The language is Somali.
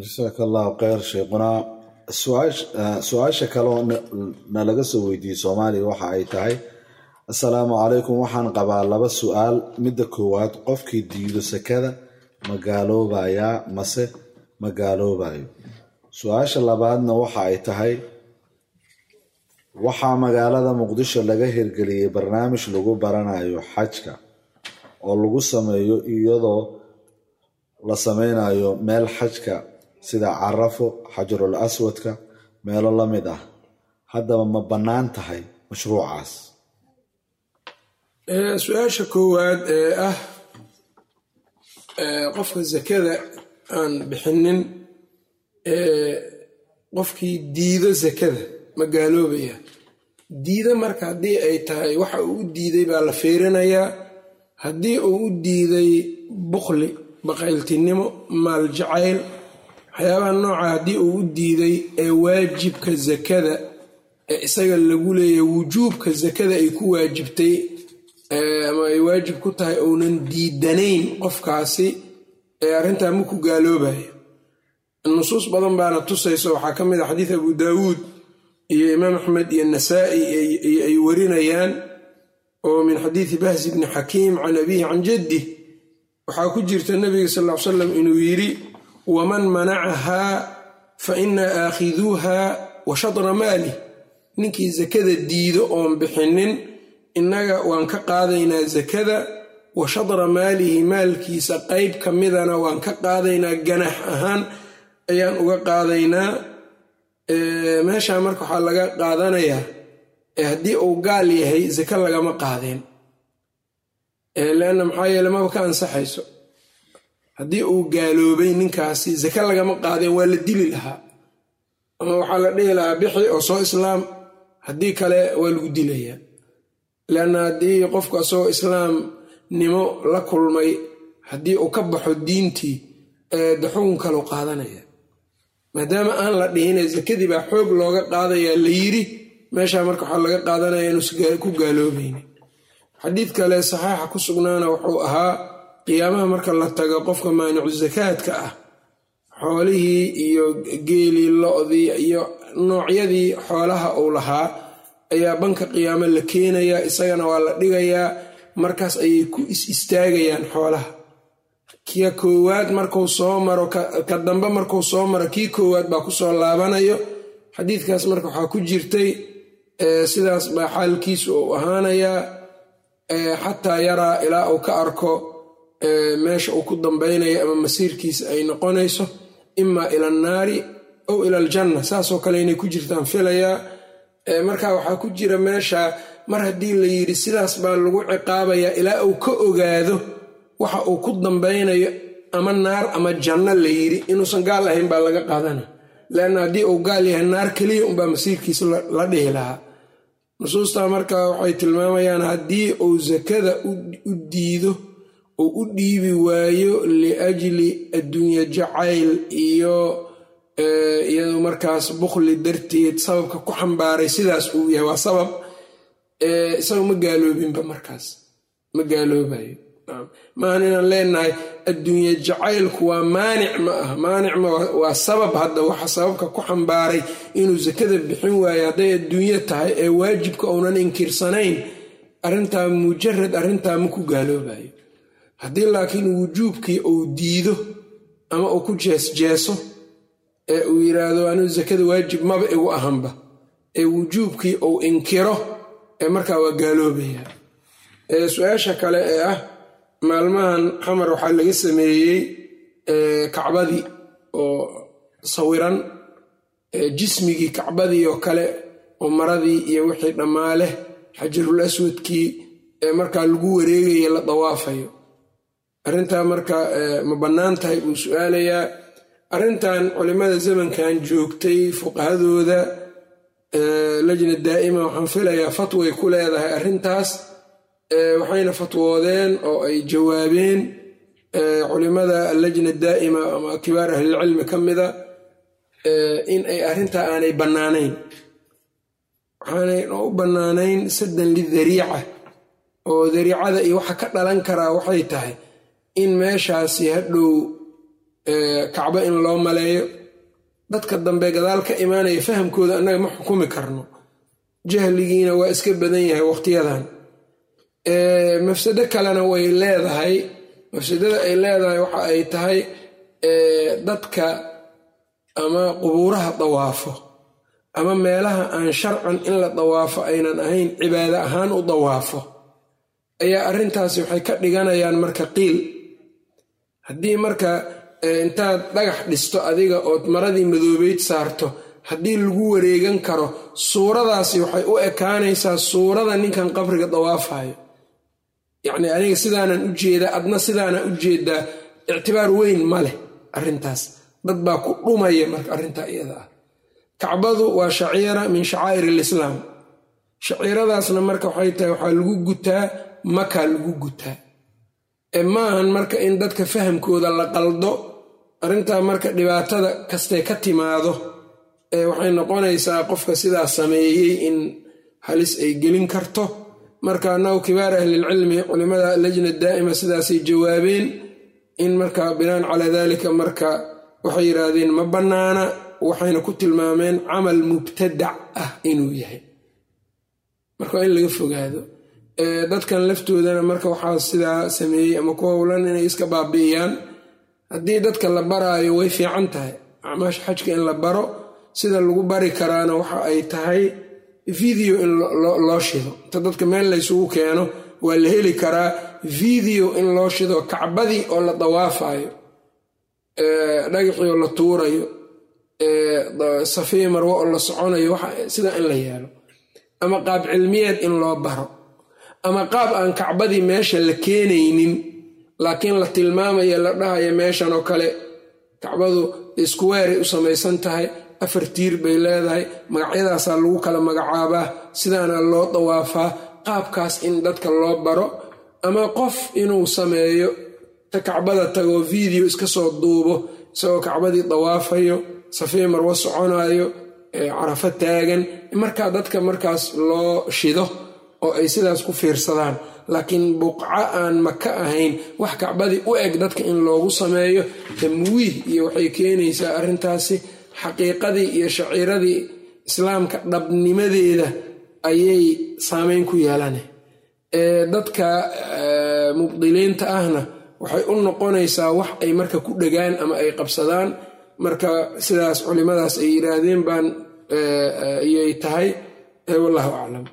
jasaaka allahu kheyr sheekhunaa su'aasha kaleoo nalaga soo weydiiyey soomaaliya waxa ay tahay assalaamu calaykum waxaan qabaa laba su'aal. Midda koowaad qofkii diido sakada ma gaaloobayaa mase ma gaaloobayo. Su'aasha labaadna waxa ay tahay waxaa magaalada muqdisho laga hirgeliyey barnaamij lagu baranayo xajka oo lagu sameeyo iyadoo la sameynayo meel xajka sida carafo xajarul aswadka meelo la mid ah. Haddaba ma bannaan tahay mashruucaas. Su'aasha koowaad ee ah qofka sakada aan bixinin qofkii diido sakada ma gaaloobaya. Diida marka haddii ay tahay waxa uu u diiday baa la fiirinayaa. Haddii uu u diiday bukhli baqayltinimo maal jacayl waxyaabaha nooca haddii uu u diiday ee waajibka sakada ee isaga lagu leeyahay wujuubka sakada ay ku waajibtay ama ay waajib ku tahay uunan diidanayn qofkaasi ee arrintaa ma ku gaaloobayo. Nusuus badan baana tusayso waxaa ka mid a xadiid abu daawuud iyo imaam axmed iyo nasaa'i ay warinayaan oo min xadiidi bahsi bni xakiim can abihi can jaddih waxaa ku jirta nabiga sal ll ly slam inuu yidhi waman manacahaa fa inaa aakhiduuha wa shadra maalih ninkii sakada diido oon bixinin innaga waan ka qaadaynaa sakada wa shadra maalihi maalkiisa qayb ka midana waan ka qaadaynaa ganax ahaan ayaan uga qaadaynaa meeshaa marka waxaa laga qaadanayaa haddii uu gaal yahay sake lagama qaadeen leanna maxaa yeele maba ka ansaxayso haddii uu gaaloobay ninkaasi sake lagama qaadeen waa la dili lahaa. Ama waxaa la dhihi lahaa bixi oo soo islaam haddii kale waa lagu dilayaa. Leanna haddii qofku asagoo islaamnimo la kulmay haddii uu ka baxo diintii de xukun kaleu qaadanaya. Maadaama aan la dhihine sakadii baa xoog looga qaadayaa la yidhi meeshaa marka waxaa laga qaadanaya inuusan ku gaaloobaynin xadiid kale saxeixa ku sugnaana wuxuu ahaa qiyaamaha marka la tago qofka maanicu sakaadka ah xoolihii iyo geelii lo-dii iyo noocyadii xoolaha uu lahaa ayaa banka qiyaamo la keenayaa isagana waa la dhigayaa markaas ayay ku is istaagayaan xoolaha. Kia koowaad markuu soo maro ka dambe markuu soo maro kii koowaad baa ku soo laabanayo. Xadiidkaas marka waxaa ku jirtay sidaas baa xaalkiisu uu ahaanayaa xataa yaraa ilaa uu ka arko meesha uu ku dambaynayo ama masiirkiisa ay noqonayso imaa ila annaari ow ila aljanna saasoo kale inay ku jirtaan filayaa marka waxaa ku jira meesha mar haddii la yidhi sidaas baa lagu ciqaabayaa ilaa uu ka ogaado waxa uu ku dambaynayo ama naar ama janno la yidhi inuusan gaal ahayn baa laga qaadana. Leanna haddii uu gaal yahay naar keliya unbaa masiirkiisa la dhihi lahaa. Nusuustaa marka waxay tilmaamayaan haddii uu sakada u diido uu u dhiibi waayo liajli adduunye jacayl iyo iyado markaas bukhli darteed sababka ku xambaaray sidaas uu yahay waa sabab isaga ma gaaloobinba markaas ma gaaloobayo. Maahan inaan leenahay adduunye jacaylku waa maanic ma ah maanic ma waa sabab hadda waxa sababka ku xambaaray inuu sakada bixin waayo. Hadday adduunyo tahay ee waajibka uunan inkirsanayn arrintaa mujarad arrintaa ma ku gaaloobayo haddii laakiin wujuubkii uu diido ama uu ku jeesjeeso ee uu yidhaahdo anigu sakada waajib maba igu ahanba ee wujuubkii uu inkiro ee markaa waa gaaloobaya. Su'aasha kale ee ah maalmahan xamar waxaa laga sameeyey kacbadii oo sawiran jismigii kacbadii oo kale oo maradii iyo wixii dhammaale xajarul aswadkii ee markaa lagu wareegaya la dawaafayo arrintaa marka ma bannaan tahay buu su'aalayaa. Arrintan culimmada zamankan joogtay fuqahadooda lajna daa'ima waxaan filayaa fatway ku leedahay arrintaas waxayna fatwoodeen oo ay jawaabeen culimada allajna daa'ima ama kibaar ahlilcilmi ka mida in ay arrintaa aanay bannaanayn. Waxaanay u bannaanayn saddan lidariica oo dariicada iyo waxa ka dhalan karaa waxay tahay in meeshaasi hadhow kacbo in loo maleeyo dadka dambe gadaal ka imaanaya fahamkooda annaga ma xukumi karno. Jahligiina waa iska badan yahay waqtiyadan. Mafsado kalena way leedahay mafsadada ay leedahay waxa ay tahay dadka ama qubuuraha dawaafo ama meelaha aan sharcan in la dawaafo aynan ahayn cibaado ahaan u dawaafo. Ayaa arrintaasi waxay ka dhiganayaan marka qiil haddii marka intaad dhagax dhisto adiga ood maradii madoobeyd saarto haddii lagu wareegan karo suuradaasi waxay u ekaanaysaa suurada ninkan qabriga dawaafayo. Yacni aniga sidaanan u jeedaa adna sidaanaa u jeedaa ictibaar weyn ma leh arrintaas. Dad baa ku dhumaya marka arrintaa iyada ah. Kacbadu waa shaciira min shacaa'ir alislaam. Shaciiradaasna marka waxay tahay waxaa lagu gutaa makaa lagu gutaa maahan marka in dadka fahamkooda la qaldo arrintaa marka dhibaatada kastee ka timaado waxay noqonaysaa qofka sidaa sameeyey in halis ay gelin karto. Marka annagu kibaar ahlilcilmi culimada lajna daa'ima sidaasay jawaabeen in marka binaan calaa dalika marka waxay yidhaahdeen ma bannaana waxayna ku tilmaameen camal mubtadac ah inuu yahay. Marka waa in laga fogaado dadkan laftoodana marka waxaa sidaa sameeyey ama ku howlan inay iska baabi'iyaan haddii dadka la baraayo way fiican tahay. Acmaasha xajka in la baro sida lagu bari karaana waxa ay tahay video in loo shido. Inta dadka meel laysugu keeno waa la heli karaa video in loo shido kacbadii oo la dawaafayo dhagaxii oo la tuurayo safiya oo la soconayo sidaa in la yeelo. Ama qaab cilmiyeed in loo baro ama qaab aan kacbadii meesha la keenaynin laakiin la tilmaamaya la dhahayo meeshan oo kale kacbadu iskuweeray u samaysan tahay afar tiir bay leedahay magacyadaasaa lagu kala magacaabaa sidaana loo dawaafaa qaabkaas in dadka loo baro ama qof inuu sameeyo ta kacbada tagoo video iska soo duubo isagoo kacbadii dawaafayo safii marwo soconayo carafo taagan markaa dadka markaas loo shido oo ay sidaas ku fiirsadaan laakiin buqco aan maka ahayn wax kacbadii u eg dadka in loogu sameeyo tamwiih iyo waxay keenaysaa arrintaasi xaqiiqadii iyo shaciiradii islaamka dhabnimadeeda ayay saameyn ku yeelane. Dadka mubdiliinta ahna waxay u noqonaysaa wax ay marka ku dhegaan ama ay qabsadaan. Marka sidaas culimadaas ay yidhaahdeen baan ayay tahay. Wallahu aclam